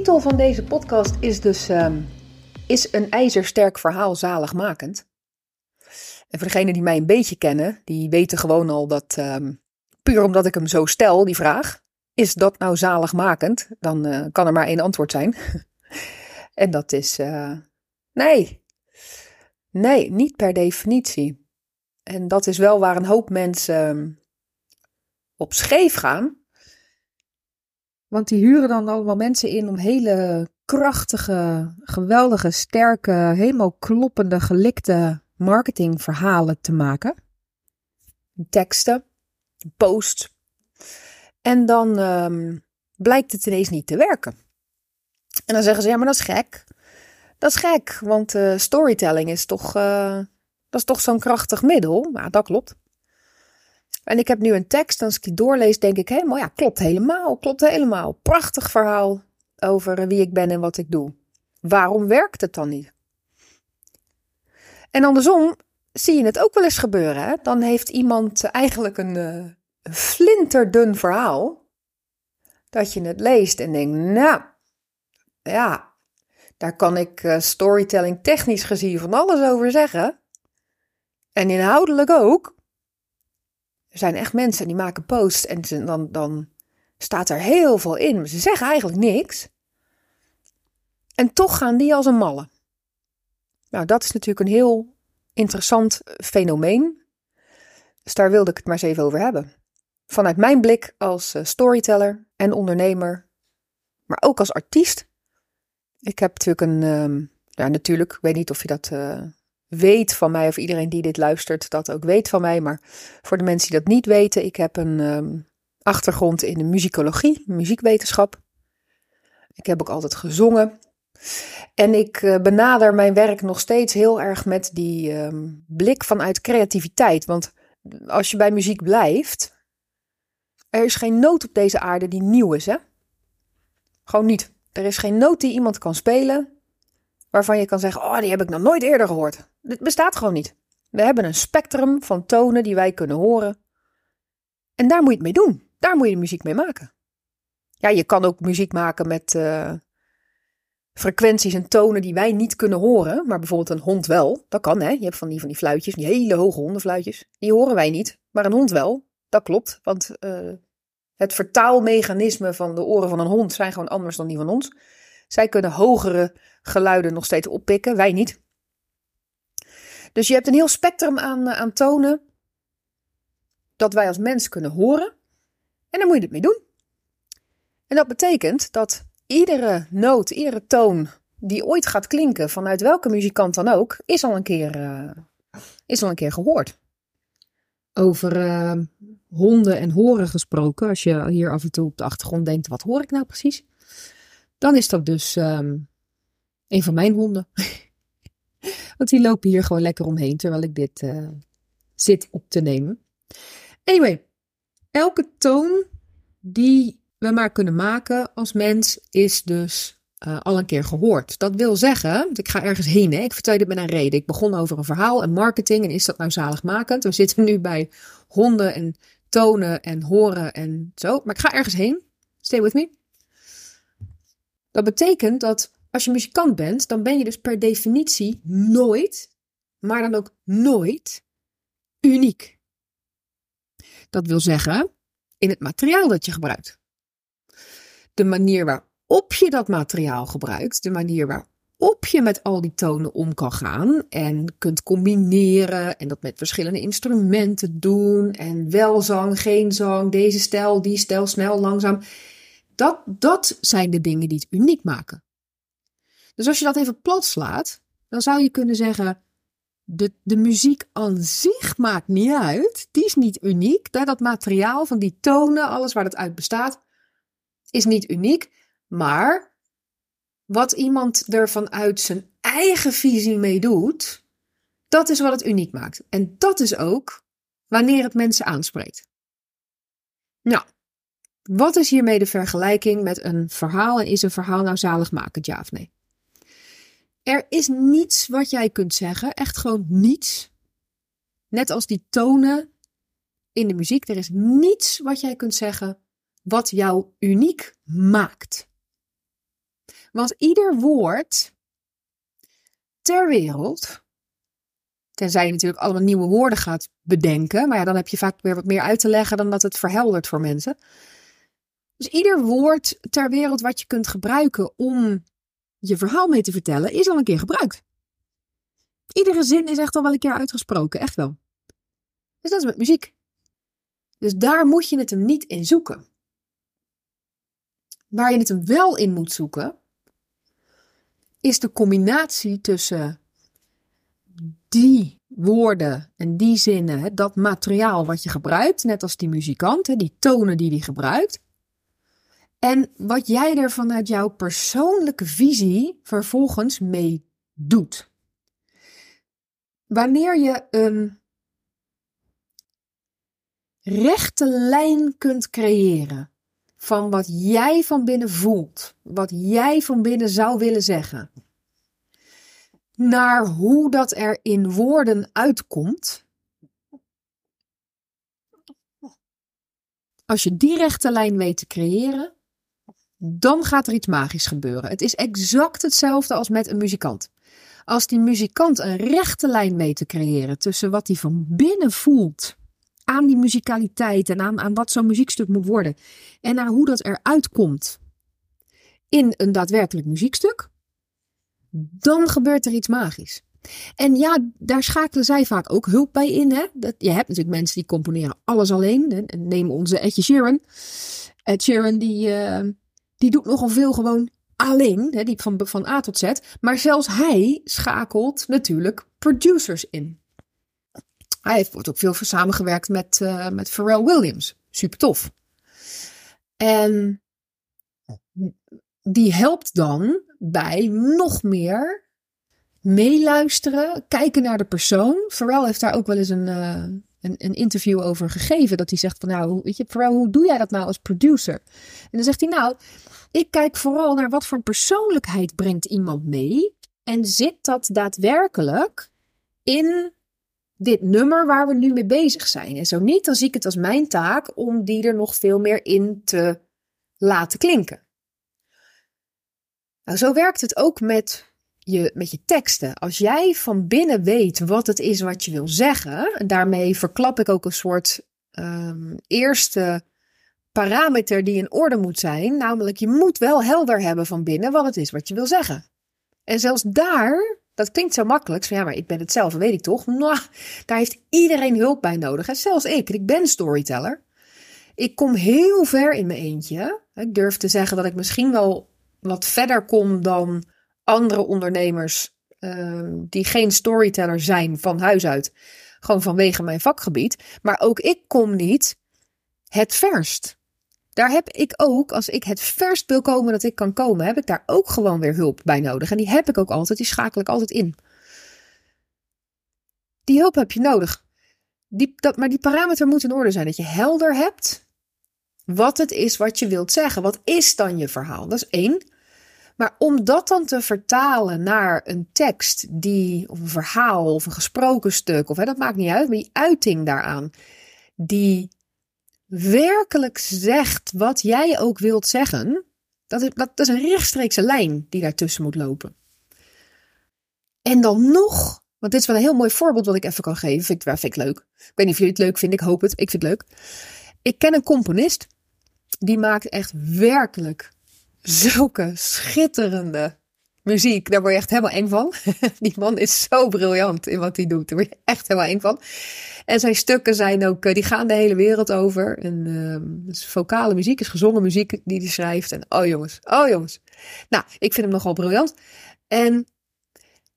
titel van deze podcast is dus: ehm, Is een ijzersterk verhaal zaligmakend? En voor degenen die mij een beetje kennen, die weten gewoon al dat, ehm, puur omdat ik hem zo stel, die vraag, is dat nou zaligmakend? Dan eh, kan er maar één antwoord zijn. en dat is eh, nee. Nee, niet per definitie. En dat is wel waar een hoop mensen ehm, op scheef gaan. Want die huren dan allemaal mensen in om hele krachtige, geweldige, sterke, helemaal kloppende, gelikte marketingverhalen te maken. Teksten, posts. En dan ehm, blijkt het ineens niet te werken. En dan zeggen ze, ja, maar dat is gek. Dat is gek, want uh, storytelling is toch, uh, dat is toch zo'n krachtig middel. Ja, dat klopt. En ik heb nu een tekst, als ik die doorlees, denk ik helemaal, ja, klopt helemaal, klopt helemaal. Prachtig verhaal over wie ik ben en wat ik doe. Waarom werkt het dan niet? En andersom zie je het ook wel eens gebeuren. Hè? Dan heeft iemand eigenlijk een, uh, flinterdun verhaal. Dat je het leest en denkt, nou, ja, daar kan ik uh, storytelling technisch gezien van alles over zeggen. En inhoudelijk ook. Er zijn echt mensen die maken posts en dan, dan staat er heel veel in. Ze zeggen eigenlijk niks. En toch gaan die als een malle. Nou, dat is natuurlijk een heel interessant fenomeen. Dus daar wilde ik het maar eens even over hebben. Vanuit mijn blik als eh, storyteller en ondernemer, maar ook als artiest. Ik heb natuurlijk een, uh, ja, natuurlijk, ik weet niet of je dat uh, weet van mij of iedereen die dit luistert dat ook weet van mij. Maar voor de mensen die dat niet weten, ik heb een um, achtergrond in de muzikologie, muziekwetenschap. Ik heb ook altijd gezongen. En ik uh, benader mijn werk nog steeds heel erg met die um, blik vanuit creativiteit. Want als je bij muziek blijft, er is geen noot op deze aarde die nieuw is, hè? Gewoon niet. Er is geen noot die iemand kan spelen waarvan je kan zeggen: Oh, die heb ik nog nooit eerder gehoord. Dit bestaat gewoon niet. We hebben een spectrum van tonen die wij kunnen horen. En daar moet je het mee doen. Daar moet je de muziek mee maken. Ja, je kan ook muziek maken met uh, frequenties en tonen die wij niet kunnen horen. Maar bijvoorbeeld een hond wel. Dat kan, hè. Je hebt van die, van die fluitjes, die hele hoge hondenfluitjes. Die horen wij niet. Maar een hond wel. Dat klopt. Want uh, het vertaalmechanisme van de oren van een hond zijn gewoon anders dan die van ons. Zij kunnen hogere geluiden nog steeds oppikken, wij niet. Dus je hebt een heel spectrum aan, eh, aan tonen dat wij als mens kunnen horen. En daar moet je het mee doen. En dat betekent dat iedere noot, iedere toon die ooit gaat klinken, vanuit welke muzikant dan ook, is al een keer, uh, is al een keer gehoord. Over uh, honden en horen gesproken, als je hier af en toe op de achtergrond denkt, wat hoor ik nou precies? Dan is dat dus um, een van mijn honden. Want die lopen hier gewoon lekker omheen terwijl ik dit uh, zit op te nemen. Anyway, elke toon die we maar kunnen maken als mens is dus uh, al een keer gehoord. Dat wil zeggen, ik ga ergens heen. Hè? Ik vertel je dit met een reden. Ik begon over een verhaal en marketing. En is dat nou zaligmakend? We zitten nu bij honden en tonen en horen en zo. Maar ik ga ergens heen. Stay with me. Dat betekent dat als je muzikant bent, dan ben je dus per definitie nooit, maar dan ook nooit, uniek. Dat wil zeggen, in het materiaal dat je gebruikt. De manier waarop je dat materiaal gebruikt, de manier waarop je met al die tonen om kan gaan en kunt combineren en dat met verschillende instrumenten doen en wel zang, geen zang, deze stijl, die stijl, snel, langzaam. Dat, dat zijn de dingen die het uniek maken. Dus als je dat even plat slaat, dan zou je kunnen zeggen: de, de muziek aan zich maakt niet uit. Die is niet uniek. Dat materiaal van die tonen, alles waar het uit bestaat, is niet uniek. Maar wat iemand er vanuit zijn eigen visie mee doet, dat is wat het uniek maakt. En dat is ook wanneer het mensen aanspreekt. Nou, wat is hiermee de vergelijking met een verhaal en is een verhaal nou zaligmakend, ja of nee? Er is niets wat jij kunt zeggen, echt gewoon niets. Net als die tonen in de muziek, er is niets wat jij kunt zeggen wat jou uniek maakt. Want ieder woord ter wereld, tenzij je natuurlijk allemaal nieuwe woorden gaat bedenken, maar ja, dan heb je vaak weer wat meer uit te leggen dan dat het verheldert voor mensen. Dus ieder woord ter wereld wat je kunt gebruiken om je verhaal mee te vertellen, is al een keer gebruikt. Iedere zin is echt al wel een keer uitgesproken, echt wel. Dus dat is met muziek. Dus daar moet je het hem niet in zoeken. Waar je het hem wel in moet zoeken, is de combinatie tussen die woorden en die zinnen, dat materiaal wat je gebruikt, net als die muzikant, die tonen die die gebruikt, en wat jij er vanuit jouw persoonlijke visie vervolgens mee doet. Wanneer je een rechte lijn kunt creëren van wat jij van binnen voelt, wat jij van binnen zou willen zeggen, naar hoe dat er in woorden uitkomt. Als je die rechte lijn weet te creëren, dan gaat er iets magisch gebeuren. Het is exact hetzelfde als met een muzikant. Als die muzikant een rechte lijn weet te creëren tussen wat hij van binnen voelt aan die muzikaliteit en aan, aan wat zo'n muziekstuk moet worden en naar hoe dat eruit komt in een daadwerkelijk muziekstuk, dan gebeurt er iets magisch. En ja, daar schakelen zij vaak ook hulp bij in. Hè? Dat, je hebt natuurlijk mensen die componeren alles alleen. Neem onze Edje Sheeran. Ed Sheeran die, uh, die doet nogal veel gewoon alleen, hè, die van, van A tot Z. Maar zelfs hij schakelt natuurlijk producers in. Hij heeft ook veel samengewerkt met, uh, met Pharrell Williams. Super tof. En die helpt dan bij nog meer meeluisteren, kijken naar de persoon. Pharrell heeft daar ook wel eens een, uh, een, een, interview over gegeven. Dat hij zegt van nou, weet je, Pharrell, hoe doe jij dat nou als producer? En dan zegt hij nou, ik kijk vooral naar wat voor persoonlijkheid brengt iemand mee. En zit dat daadwerkelijk in dit nummer waar we nu mee bezig zijn? En zo niet, dan zie ik het als mijn taak om die er nog veel meer in te laten klinken. Nou, zo werkt het ook met je, met je teksten. Als jij van binnen weet wat het is wat je wil zeggen, en daarmee verklap ik ook een soort um, eerste parameter die in orde moet zijn. Namelijk, je moet wel helder hebben van binnen wat het is wat je wil zeggen. En zelfs daar, dat klinkt zo makkelijk. Van, ja, maar ik ben het zelf, weet ik toch? Nou, daar heeft iedereen hulp bij nodig. En zelfs ik, ik ben storyteller. Ik kom heel ver in mijn eentje. Ik durf te zeggen dat ik misschien wel wat verder kom dan andere ondernemers uh, die geen storyteller zijn van huis uit. Gewoon vanwege mijn vakgebied. Maar ook ik kom niet het verst. Daar heb ik ook, als ik het verst wil komen dat ik kan komen, heb ik daar ook gewoon weer hulp bij nodig. En die heb ik ook altijd, die schakel ik altijd in. Die hulp heb je nodig. Die, dat, maar die parameter moet in orde zijn. Dat je helder hebt wat het is wat je wilt zeggen. Wat is dan je verhaal? Dat is één. Maar om dat dan te vertalen naar een tekst die, of een verhaal of een gesproken stuk, of hè, dat maakt niet uit, maar die uiting daaraan, die werkelijk zegt wat jij ook wilt zeggen, dat is, dat, is een rechtstreekse lijn die daartussen moet lopen. En dan nog, want dit is wel een heel mooi voorbeeld wat ik even kan geven, vind, vind ik leuk. Ik weet niet of jullie het leuk vinden, ik hoop het, ik vind het leuk. Ik ken een componist, die maakt echt werkelijk zulke schitterende muziek. Daar word je echt helemaal eng van. Die man is zo briljant in wat hij doet. Daar word je echt helemaal eng van. En zijn stukken zijn ook, eh, die gaan de hele wereld over. En uh, is vocale muziek, is gezongen muziek die hij schrijft. En oh jongens, oh jongens. Nou, ik vind hem nogal briljant. En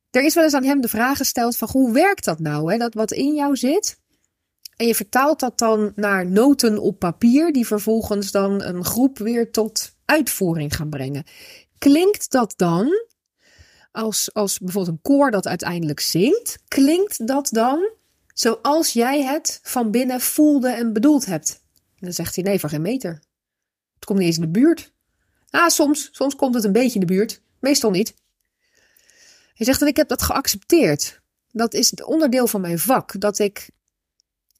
er is wel eens aan hem de vraag gesteld van hoe werkt dat nou? Hè? Dat wat in jou zit. En je vertaalt dat dan naar noten op papier, die vervolgens dan een groep weer tot uitvoering gaan brengen. Klinkt dat dan als, als bijvoorbeeld een koor dat uiteindelijk zingt, klinkt dat dan zoals jij het van binnen voelde en bedoeld hebt? Dan zegt hij nee, voor geen meter. Het komt niet eens in de buurt. Ah, soms, soms komt het een beetje in de buurt, meestal niet. Hij zegt ik heb dat geaccepteerd. Dat is het onderdeel van mijn vak. Dat ik,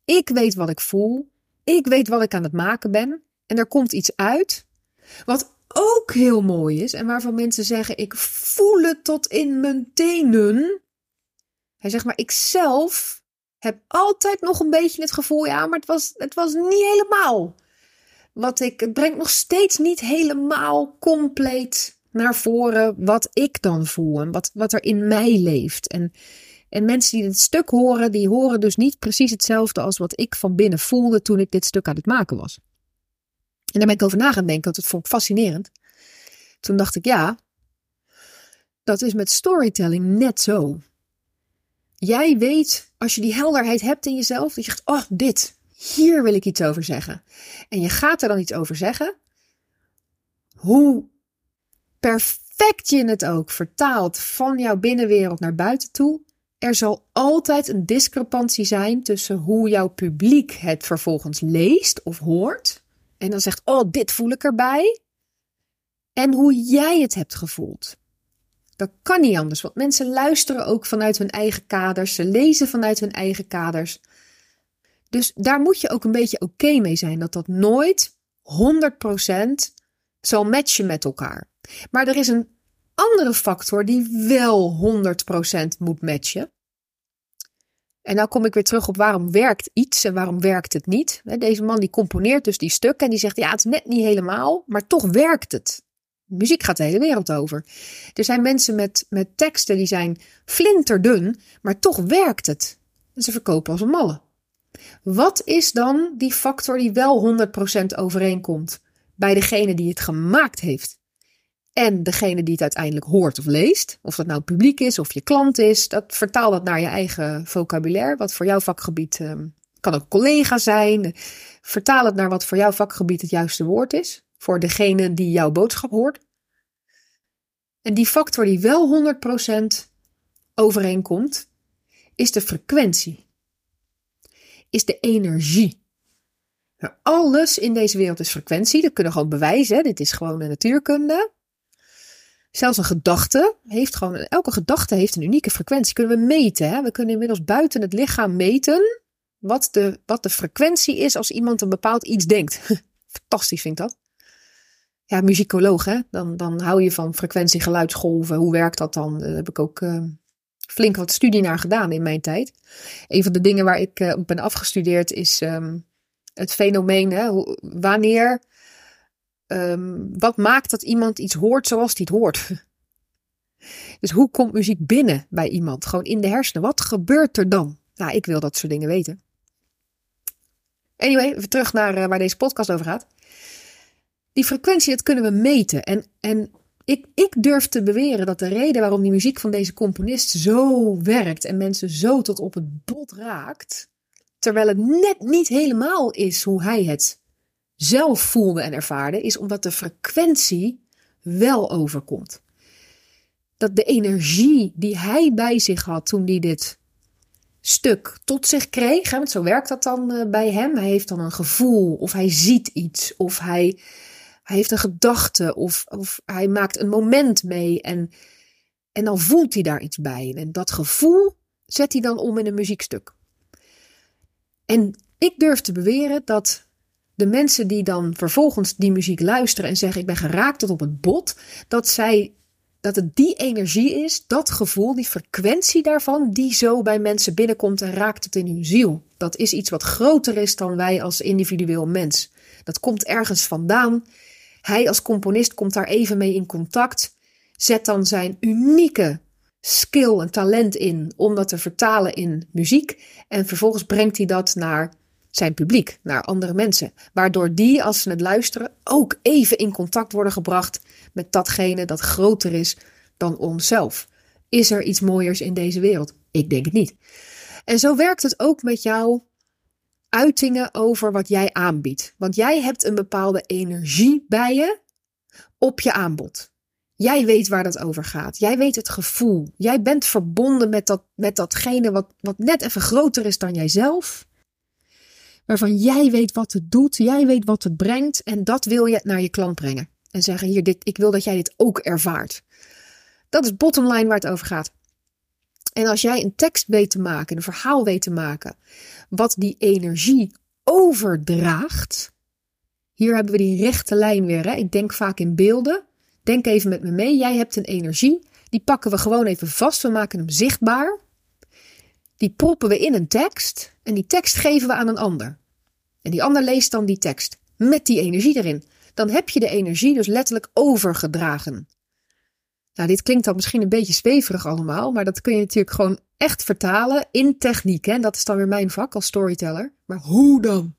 ik weet wat ik voel. Ik weet wat ik aan het maken ben. En er komt iets uit. Wat ook heel mooi is en waarvan mensen zeggen: Ik voel het tot in mijn tenen. Hij zegt maar: Ik zelf heb altijd nog een beetje het gevoel, ja, maar het was, het was niet helemaal. Wat ik, het brengt nog steeds niet helemaal compleet naar voren wat ik dan voel en wat, wat er in mij leeft. En, en mensen die dit stuk horen, die horen dus niet precies hetzelfde als wat ik van binnen voelde toen ik dit stuk aan het maken was. En daar ben ik over na gaan denken, want dat vond ik fascinerend. Toen dacht ik, ja, dat is met storytelling net zo. Jij weet, als je die helderheid hebt in jezelf, dat je zegt, oh, dit, hier wil ik iets over zeggen. En je gaat er dan iets over zeggen. Hoe perfect je het ook vertaalt van jouw binnenwereld naar buiten toe, er zal altijd een discrepantie zijn tussen hoe jouw publiek het vervolgens leest of hoort. En dan zegt, oh, dit voel ik erbij. En hoe jij het hebt gevoeld. Dat kan niet anders, want mensen luisteren ook vanuit hun eigen kaders. Ze lezen vanuit hun eigen kaders. Dus daar moet je ook een beetje oké mee zijn dat dat nooit 100% zal matchen met elkaar. Maar er is een andere factor die wel 100% moet matchen. En nou kom ik weer terug op waarom werkt iets en waarom werkt het niet. Deze man die componeert dus die stukken en die zegt ja het is net niet helemaal, maar toch werkt het. Muziek gaat de hele wereld over. Er zijn mensen met, met teksten die zijn flinterdun, maar toch werkt het. Ze verkopen als een malle. Wat is dan die factor die wel 100% overeenkomt bij degene die het gemaakt heeft? En degene die het uiteindelijk hoort of leest, of dat nou publiek is of je klant is, dat vertaal dat naar je eigen vocabulaire, wat voor jouw vakgebied um, kan ook collega zijn. Vertaal het naar wat voor jouw vakgebied het juiste woord is, voor degene die jouw boodschap hoort. En die factor die wel 100% overeenkomt, is de frequentie. Is de energie. Nou, alles in deze wereld is frequentie. Dat kunnen we gewoon bewijzen. Dit is gewoon een natuurkunde. Zelfs een gedachte heeft gewoon, elke gedachte heeft een unieke frequentie. Kunnen we meten. Hè? We kunnen inmiddels buiten het lichaam meten wat de, wat de frequentie is als iemand een bepaald iets denkt. Fantastisch vind ik dat. Ja, muzikoloog, hè? Dan, dan hou je van frequentie, geluidsgolven. Hoe werkt dat dan? Daar heb ik ook uh, flink wat studie naar gedaan in mijn tijd. Een van de dingen waar ik uh, op ben afgestudeerd is um, het fenomeen. Hè? Wanneer um, wat maakt dat iemand iets hoort zoals hij het hoort? Dus hoe komt muziek binnen bij iemand? Gewoon in de hersenen. Wat gebeurt er dan? Nou, ik wil dat soort dingen weten. Anyway, even terug naar uh, waar deze podcast over gaat. Die frequentie, dat kunnen we meten. En, en ik, ik durf te beweren dat de reden waarom die muziek van deze componist zo werkt en mensen zo tot op het bot raakt, terwijl het net niet helemaal is hoe hij het zelf voelde en ervaarde, is omdat de frequentie wel overkomt. Dat de energie die hij bij zich had toen hij dit stuk tot zich kreeg, want zo werkt dat dan eh, bij hem. Hij heeft dan een gevoel, of hij ziet iets, of hij, hij heeft een gedachte, of, of hij maakt een moment mee en, en dan voelt hij daar iets bij. En dat gevoel zet hij dan om in een muziekstuk. En ik durf te beweren dat de mensen die dan vervolgens die muziek luisteren en zeggen: Ik ben geraakt tot op het bot, dat zij. Dat het die energie is, dat gevoel, die frequentie daarvan, die zo bij mensen binnenkomt en raakt het in hun ziel. Dat is iets wat groter is dan wij als individueel mens. Dat komt ergens vandaan. Hij als componist komt daar even mee in contact. Zet dan zijn unieke skill en talent in om dat te vertalen in muziek. En vervolgens brengt hij dat naar zijn publiek, naar andere mensen. Waardoor die, als ze het luisteren, ook even in contact worden gebracht met datgene dat groter is dan onszelf. Is er iets mooiers in deze wereld? Ik denk het niet. En zo werkt het ook met jouw uitingen over wat jij aanbiedt. Want jij hebt een bepaalde energie bij je op je aanbod. Jij weet waar dat over gaat. Jij weet het gevoel. Jij bent verbonden met, dat, met datgene wat, wat net even groter is dan jijzelf waarvan jij weet wat het doet, jij weet wat het brengt en dat wil je naar je klant brengen. En zeggen hier, dit, ik wil dat jij dit ook ervaart. Dat is bottom line waar het over gaat. En als jij een tekst weet te maken, een verhaal weet te maken, wat die energie overdraagt, Hier hebben we die rechte lijn weer. Hè? Ik denk vaak in beelden. Denk even met me mee. Jij hebt een energie. Die pakken we gewoon even vast. We maken hem zichtbaar. Die proppen we in een tekst. En die tekst geven we aan een ander. En die ander leest dan die tekst. Met die energie erin. Dan heb je de energie dus letterlijk overgedragen. Nou, dit klinkt dan misschien een beetje zweverig allemaal. Maar dat kun je natuurlijk gewoon echt vertalen in techniek. Hè? En dat is dan weer mijn vak als storyteller. Maar hoe dan?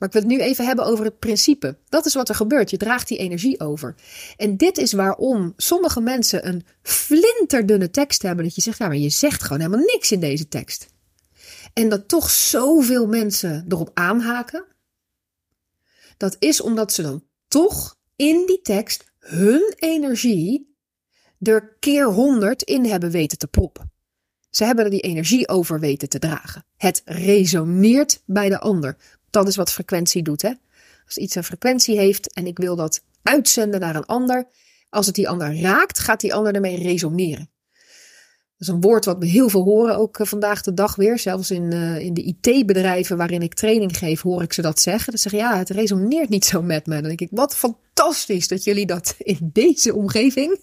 Maar ik wil het nu even hebben over het principe. Dat is wat er gebeurt. Je draagt die energie over. En dit is waarom sommige mensen een flinterdunne tekst hebben. Dat je zegt, ja, maar je zegt gewoon helemaal niks in deze tekst. En dat toch zoveel mensen erop aanhaken. Dat is omdat ze dan toch in die tekst hun energie er keer honderd in hebben weten te proppen. Ze hebben er die energie over weten te dragen. Het resoneert bij de ander. Dat is wat frequentie doet. Hè? Als iets een frequentie heeft en ik wil dat uitzenden naar een ander, als het die ander raakt, gaat die ander ermee resoneren. Dat is een woord wat we heel veel horen, ook eh, vandaag de dag weer. Zelfs in, uh, in de IT-bedrijven waarin ik training geef, hoor ik ze dat zeggen. Dat zeggen, ja, het resoneert niet zo met me. Dan denk ik, wat fantastisch dat jullie dat in deze omgeving,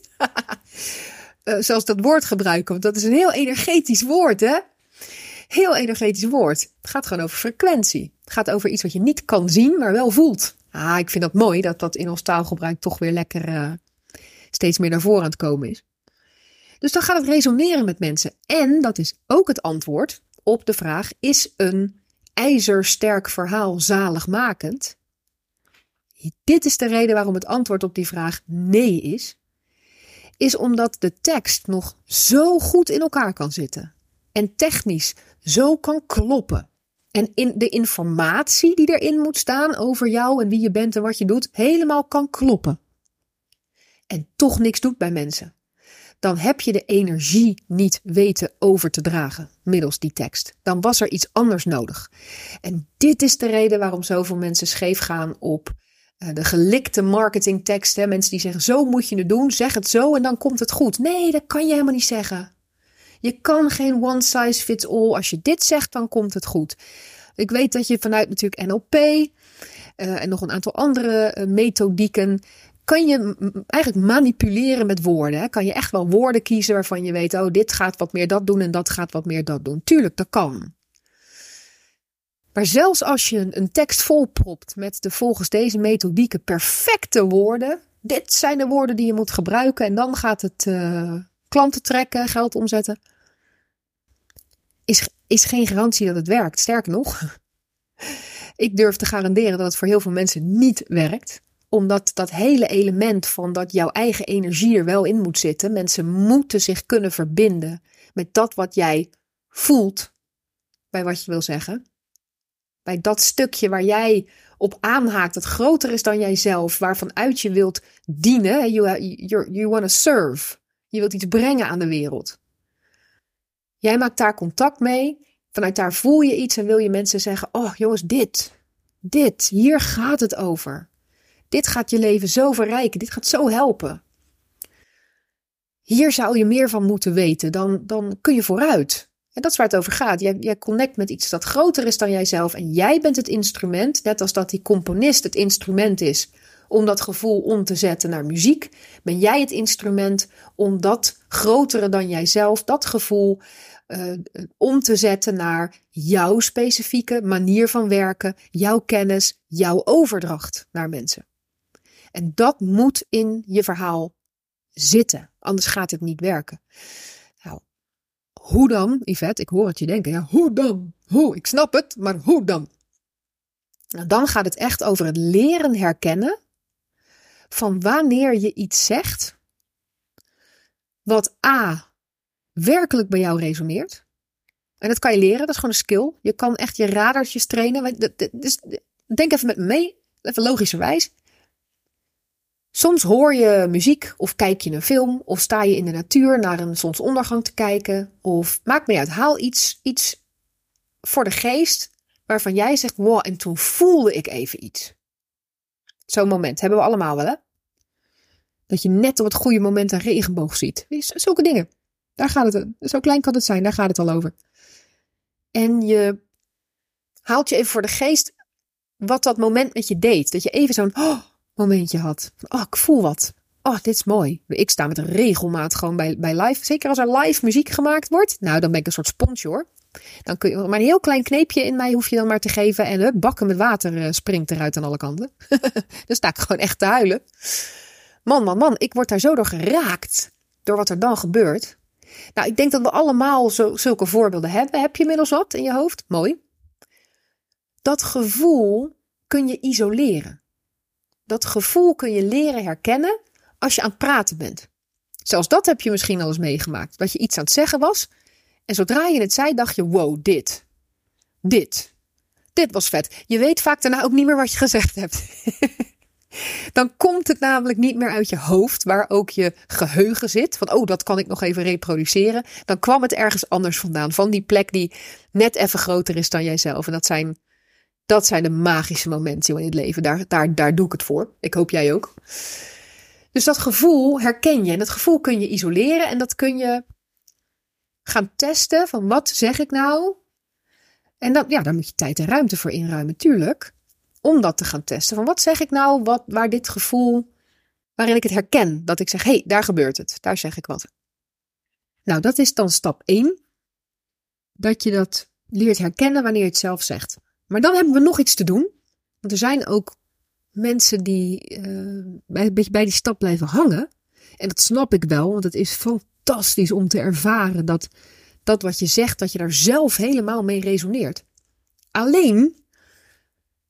uh, zelfs dat woord gebruiken. Want dat is een heel energetisch woord, hè? Heel energetisch woord. Het gaat gewoon over frequentie. Het gaat over iets wat je niet kan zien, maar wel voelt. Ah, ik vind dat mooi dat dat in ons taalgebruik toch weer lekker uh, steeds meer naar voren aan het komen is. Dus dan gaat het resoneren met mensen. En dat is ook het antwoord op de vraag: is een ijzersterk verhaal zaligmakend? Dit is de reden waarom het antwoord op die vraag nee is. Is omdat de tekst nog zo goed in elkaar kan zitten. En technisch zo kan kloppen. En in de informatie die erin moet staan over jou en wie je bent en wat je doet, helemaal kan kloppen. En toch niks doet bij mensen. Dan heb je de energie niet weten over te dragen middels die tekst. Dan was er iets anders nodig. En dit is de reden waarom zoveel mensen scheef gaan op uh, de gelikte marketingteksten. Mensen die zeggen: Zo moet je het doen, zeg het zo en dan komt het goed. Nee, dat kan je helemaal niet zeggen. Je kan geen one size fits all. Als je dit zegt, dan komt het goed. Ik weet dat je vanuit natuurlijk NLP eh, en nog een aantal andere uh, methodieken kan je eigenlijk manipuleren met woorden. Hè? Kan je echt wel woorden kiezen waarvan je weet, oh, dit gaat wat meer dat doen en dat gaat wat meer dat doen. Tuurlijk, dat kan. Maar zelfs als je een, tekst volpropt met de volgens deze methodieken perfecte woorden, dit zijn de woorden die je moet gebruiken en dan gaat het uh, klanten trekken, geld omzetten, is, is geen garantie dat het werkt. Sterker nog, ik durf te garanderen dat het voor heel veel mensen niet werkt omdat dat hele element van dat jouw eigen energie er wel in moet zitten. Mensen moeten zich kunnen verbinden met dat wat jij voelt bij wat je wil zeggen. Bij dat stukje waar jij op aanhaakt, dat groter is dan jijzelf, waarvan uit je wilt dienen. You, you, you want to serve. Je wilt iets brengen aan de wereld. Jij maakt daar contact mee. Vanuit daar voel je iets en wil je mensen zeggen: Oh jongens, dit, dit, hier gaat het over. Dit gaat je leven zo verrijken. Dit gaat zo helpen. Hier zou je meer van moeten weten. Dan, dan kun je vooruit. En dat is waar het over gaat. Jij, jij connect met iets dat groter is dan jijzelf. En jij bent het instrument. Net als dat die componist het instrument is om dat gevoel om te zetten naar muziek. Ben jij het instrument om dat grotere dan jijzelf, dat gevoel uh, om te zetten naar jouw specifieke manier van werken, jouw kennis, jouw overdracht naar mensen. En dat moet in je verhaal zitten, anders gaat het niet werken. Nou, hoe dan, Yvette? Ik hoor het je denken. Ja, hoe dan? Hoe? Ik snap het, maar hoe dan? Nou, dan gaat het echt over het leren herkennen van wanneer je iets zegt wat A werkelijk bij jou resoneert. En dat kan je leren, dat is gewoon een skill. Je kan echt je radartjes trainen. Dus denk even met me mee, even logischerwijs. Soms hoor je muziek of kijk je een film of sta je in de natuur naar een zonsondergang te kijken. Of maakt me uit, haal iets, iets voor de geest waarvan jij zegt, wow, en toen voelde ik even iets. Zo'n moment hebben we allemaal wel, hè? Dat je net op het goede moment een regenboog ziet. Zulke dingen. Daar gaat het, zo klein kan het zijn, daar gaat het al over. En je haalt je even voor de geest wat dat moment met je deed. Dat je even zo'n oh, momentje had. Oh, ik voel wat. Oh, dit is mooi. Ik sta met regelmaat gewoon bij, bij live. Zeker als er live muziek gemaakt wordt. Nou, dan ben ik een soort spons hoor. Dan kun je maar een heel klein kneepje in mij hoef je dan maar te geven. En hup, bakken met water eh, springt eruit aan alle kanten. dan sta ik gewoon echt te huilen. Man, man, man, ik word daar zo door geraakt. Door wat er dan gebeurt. Nou, ik denk dat we allemaal zo, zulke voorbeelden hebben. Heb je inmiddels wat in je hoofd? Mooi. Dat gevoel kun je isoleren. Dat gevoel kun je leren herkennen als je aan het praten bent. Zelfs dat heb je misschien al eens meegemaakt. Dat je iets aan het zeggen was. En zodra je het zei, dacht je: wow, dit. Dit. Dit was vet. Je weet vaak daarna ook niet meer wat je gezegd hebt. Dan komt het namelijk niet meer uit je hoofd, waar ook je geheugen zit. Van, oh, dat kan ik nog even reproduceren. Dan kwam het ergens anders vandaan. Van die plek die net even groter is dan jijzelf. En dat zijn, dat zijn de magische momenten in het leven. Daar, daar, daar doe ik het voor. Ik hoop jij ook. Dus dat gevoel herken je. En dat gevoel kun je isoleren. En dat kun je gaan testen. Van wat zeg ik nou? En dan, ja, daar moet je tijd en ruimte voor inruimen, tuurlijk om dat te gaan testen. Van wat zeg ik nou, wat, waar dit gevoel, waarin ik het herken. Dat ik zeg, hé, hey, daar gebeurt het. Daar zeg ik wat. Nou, dat is dan stap 1. Dat je dat leert herkennen wanneer je het zelf zegt. Maar dan hebben we nog iets te doen. Want er zijn ook mensen die uh, bij, bij die stap blijven hangen. En dat snap ik wel, want het is fantastisch om te ervaren dat dat wat je zegt, dat je daar zelf helemaal mee resoneert. Alleen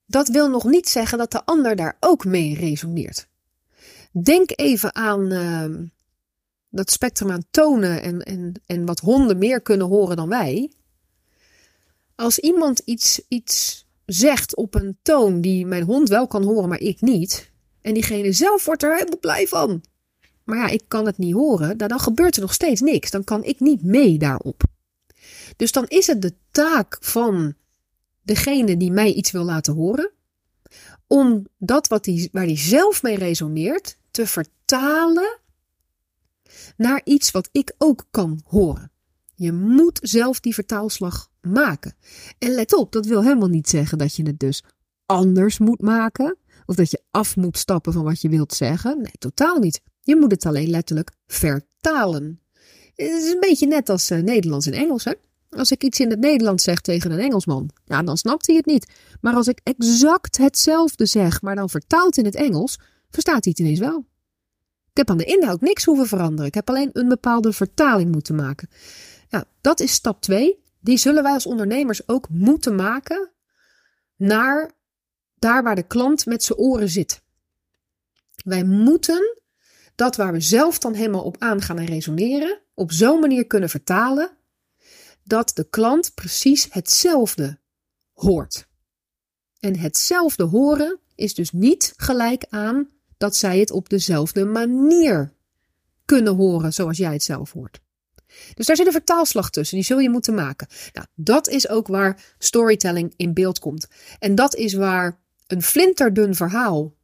dat wil nog niet zeggen dat de ander daar ook mee resoneert. Denk even aan uh, dat spectrum aan tonen en, en, en wat honden meer kunnen horen dan wij. Als iemand iets, iets zegt op een toon die mijn hond wel kan horen, maar ik niet. En diegene zelf wordt er helemaal blij van. Maar ja, ik kan het niet horen. Dan gebeurt er nog steeds niks. Dan kan ik niet mee daarop. Dus dan is het de taak van degene die mij iets wil laten horen, om dat wat die, waar hij zelf mee resoneert te vertalen naar iets wat ik ook kan horen. Je moet zelf die vertaalslag maken. En let op, dat wil helemaal niet zeggen dat je het dus anders moet maken. Of dat je af moet stappen van wat je wilt zeggen. Nee, totaal niet. Je moet het alleen letterlijk vertalen. Het is een beetje net als uh, Nederlands en Engels. Hè? Als ik iets in het Nederlands zeg tegen een Engelsman, ja, dan snapt hij het niet. Maar als ik exact hetzelfde zeg, maar dan vertaald in het Engels, verstaat hij het ineens wel. Ik heb aan de inhoud niks hoeven veranderen. Ik heb alleen een bepaalde vertaling moeten maken. Ja, dat is stap 2. Die zullen wij als ondernemers ook moeten maken naar daar waar de klant met zijn oren zit. Wij moeten dat waar we zelf dan helemaal op aangaan en resoneren, op zo'n manier kunnen vertalen dat de klant precies hetzelfde hoort. En hetzelfde horen is dus niet gelijk aan dat zij het op dezelfde manier kunnen horen zoals jij het zelf hoort. Dus daar zit een vertaalslag tussen, die zul je moeten maken. Nou, dat is ook waar storytelling in beeld komt. En dat is waar een flinterdun verhaal,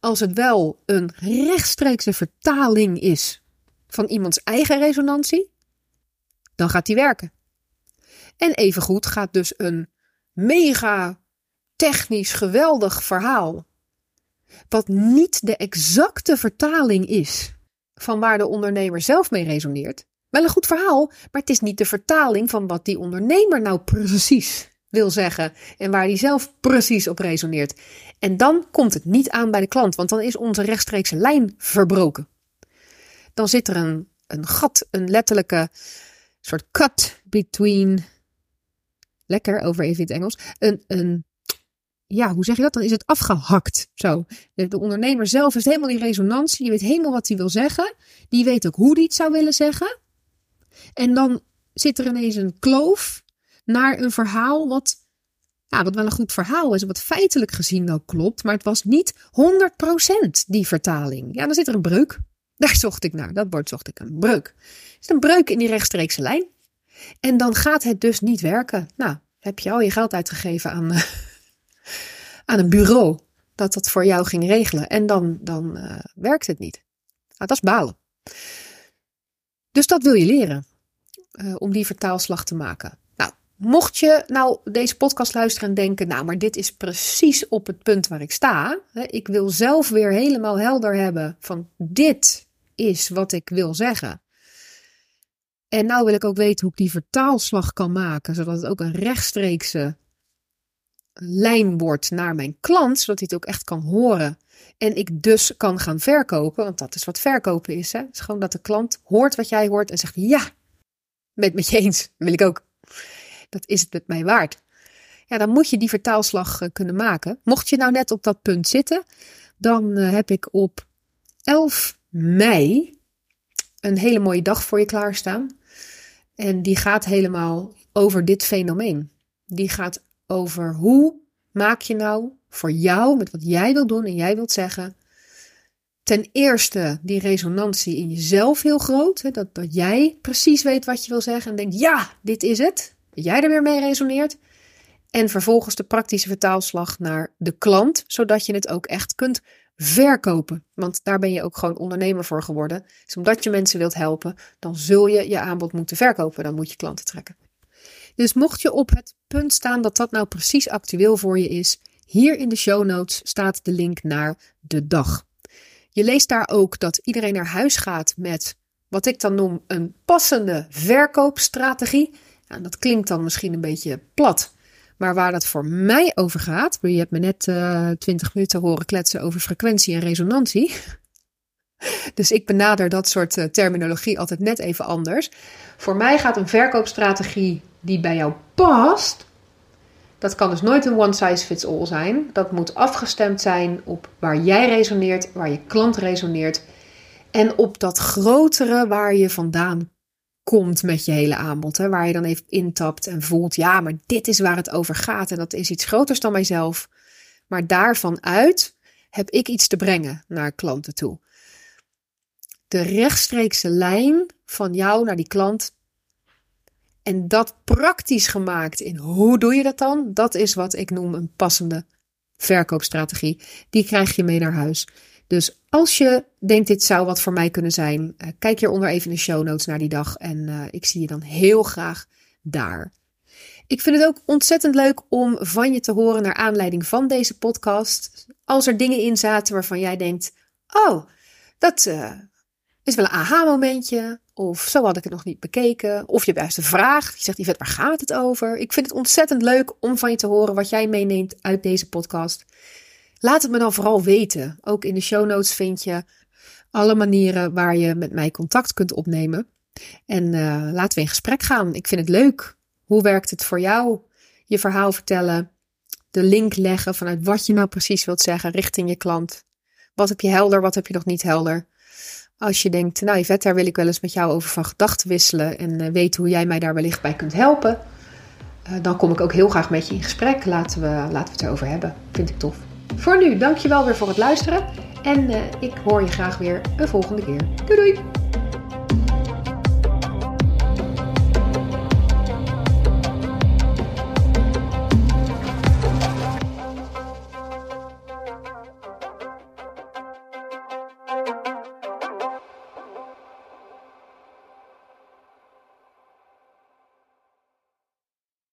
als het wel een rechtstreekse vertaling is van iemands eigen resonantie, dan gaat die werken. En evengoed gaat dus een mega technisch geweldig verhaal, wat niet de exacte vertaling is van waar de ondernemer zelf mee resoneert. Wel een goed verhaal, maar het is niet de vertaling van wat die ondernemer nou precies wil zeggen en waar hij zelf precies op resoneert. En dan komt het niet aan bij de klant, want dan is onze rechtstreekse lijn verbroken. Dan zit er een, een gat, een letterlijke soort cut between lekker over even in het Engels, een, een ja, hoe zeg je dat? Dan is het afgehakt. Zo. De, ondernemer zelf heeft helemaal die resonantie. Je weet helemaal wat hij wil zeggen. Die weet ook hoe hij het zou willen zeggen. En dan zit er ineens een kloof naar een verhaal wat, ja, wat wel een goed verhaal is. Wat feitelijk gezien wel klopt. Maar het was niet 100% die vertaling. Ja, dan zit er een breuk. Daar zocht ik naar. Dat woord zocht ik. Een breuk. Er is een breuk in die rechtstreekse lijn. En dan gaat het dus niet werken. Nou, heb je al je geld uitgegeven aan, aan een bureau dat dat voor jou ging regelen. En dan, dan uh, werkt het niet. Nou, dat is balen. Dus dat wil je leren. Uh, om die vertaalslag te maken. Mocht je nou deze podcast luisteren en denken, nou, maar dit is precies op het punt waar ik sta. Ik wil zelf weer helemaal helder hebben van dit is wat ik wil zeggen. En nou wil ik ook weten hoe ik die vertaalslag kan maken, zodat het ook een rechtstreekse lijn wordt naar mijn klant, zodat hij het ook echt kan horen. En ik dus kan gaan verkopen, want dat is wat verkopen is. Het is gewoon dat de klant hoort wat jij hoort en zegt: Ja, met met je eens, wil ik ook. Dat is het met mij waard. Ja, dan moet je die vertaalslag eh, kunnen maken. Mocht je nou net op dat punt zitten, dan eh, heb ik op 11 mei een hele mooie dag voor je klaarstaan. En die gaat helemaal over dit fenomeen. Die gaat over hoe maak je nou voor jou, met wat jij wilt doen en jij wilt zeggen, ten eerste die resonantie in jezelf heel groot. Hè, dat, dat jij precies weet wat je wil zeggen en denkt, ja, dit is het. Jij er weer mee resoneert. En vervolgens de praktische vertaalslag naar de klant, zodat je het ook echt kunt verkopen. Want daar ben je ook gewoon ondernemer voor geworden. Dus omdat je mensen wilt helpen, dan zul je je aanbod moeten verkopen. Dan moet je klanten trekken. Dus mocht je op het punt staan dat dat nou precies actueel voor je is, hier in de show notes staat de link naar de dag. Je leest daar ook dat iedereen naar huis gaat met wat ik dan noem een passende verkoopstrategie. Dat klinkt dan misschien een beetje plat. Maar waar dat voor mij over gaat, je hebt me net uh, eh, 20 minuten horen kletsen over frequentie en resonantie. Dus ik benader dat soort uh, terminologie altijd net even anders. Voor mij gaat een verkoopstrategie die bij jou past, dat kan dus nooit een one size fits all zijn. Dat moet afgestemd zijn op waar jij resoneert, waar je klant resoneert. En op dat grotere waar je vandaan komt met je hele aanbod. Hè, waar je dan even intapt en voelt, ja, maar dit is waar het over gaat. En dat is iets groters dan mijzelf. Maar daarvan uit heb ik iets te brengen naar klanten toe. De rechtstreekse lijn van jou naar die klant, en dat praktisch gemaakt in hoe doe je dat dan? Dat is wat ik noem een passende verkoopstrategie. Die krijg je mee naar huis. Dus als je denkt dit zou wat voor mij kunnen zijn, uh, kijk hieronder even in de show notes naar die dag en uh, ik zie je dan heel graag daar. Ik vind het ook ontzettend leuk om van je te horen naar aanleiding van deze podcast. Als er dingen in zaten waarvan jij denkt: Oh, dat uh, is wel een aha-momentje. Of zo had ik het nog niet bekeken. Of je hebt juist een vraag. Je zegt, Yvette, waar gaat het over? Ik vind het ontzettend leuk om van je te horen wat jij meeneemt uit deze podcast. Laat het me dan vooral weten. Ook in de show notes vind je alle manieren waar je met mij contact kunt opnemen. En uh, laten we in gesprek gaan. Ik vind het leuk. Hoe werkt het voor jou? Je verhaal vertellen. De link leggen vanuit wat je nou precies wilt zeggen richting je klant. Wat heb je helder, wat heb je nog niet helder? Als je denkt, nou Yvette, daar wil ik wel eens met jou over van gedachten wisselen en uh, weten hoe jij mij daar wellicht bij kunt helpen, uh, dan kom ik ook heel graag met je in gesprek. Laten we, laten we het erover hebben. Vind ik tof. Voor nu, dankjewel weer voor het luisteren en uh, ik hoor je graag weer een volgende keer. Doei doei!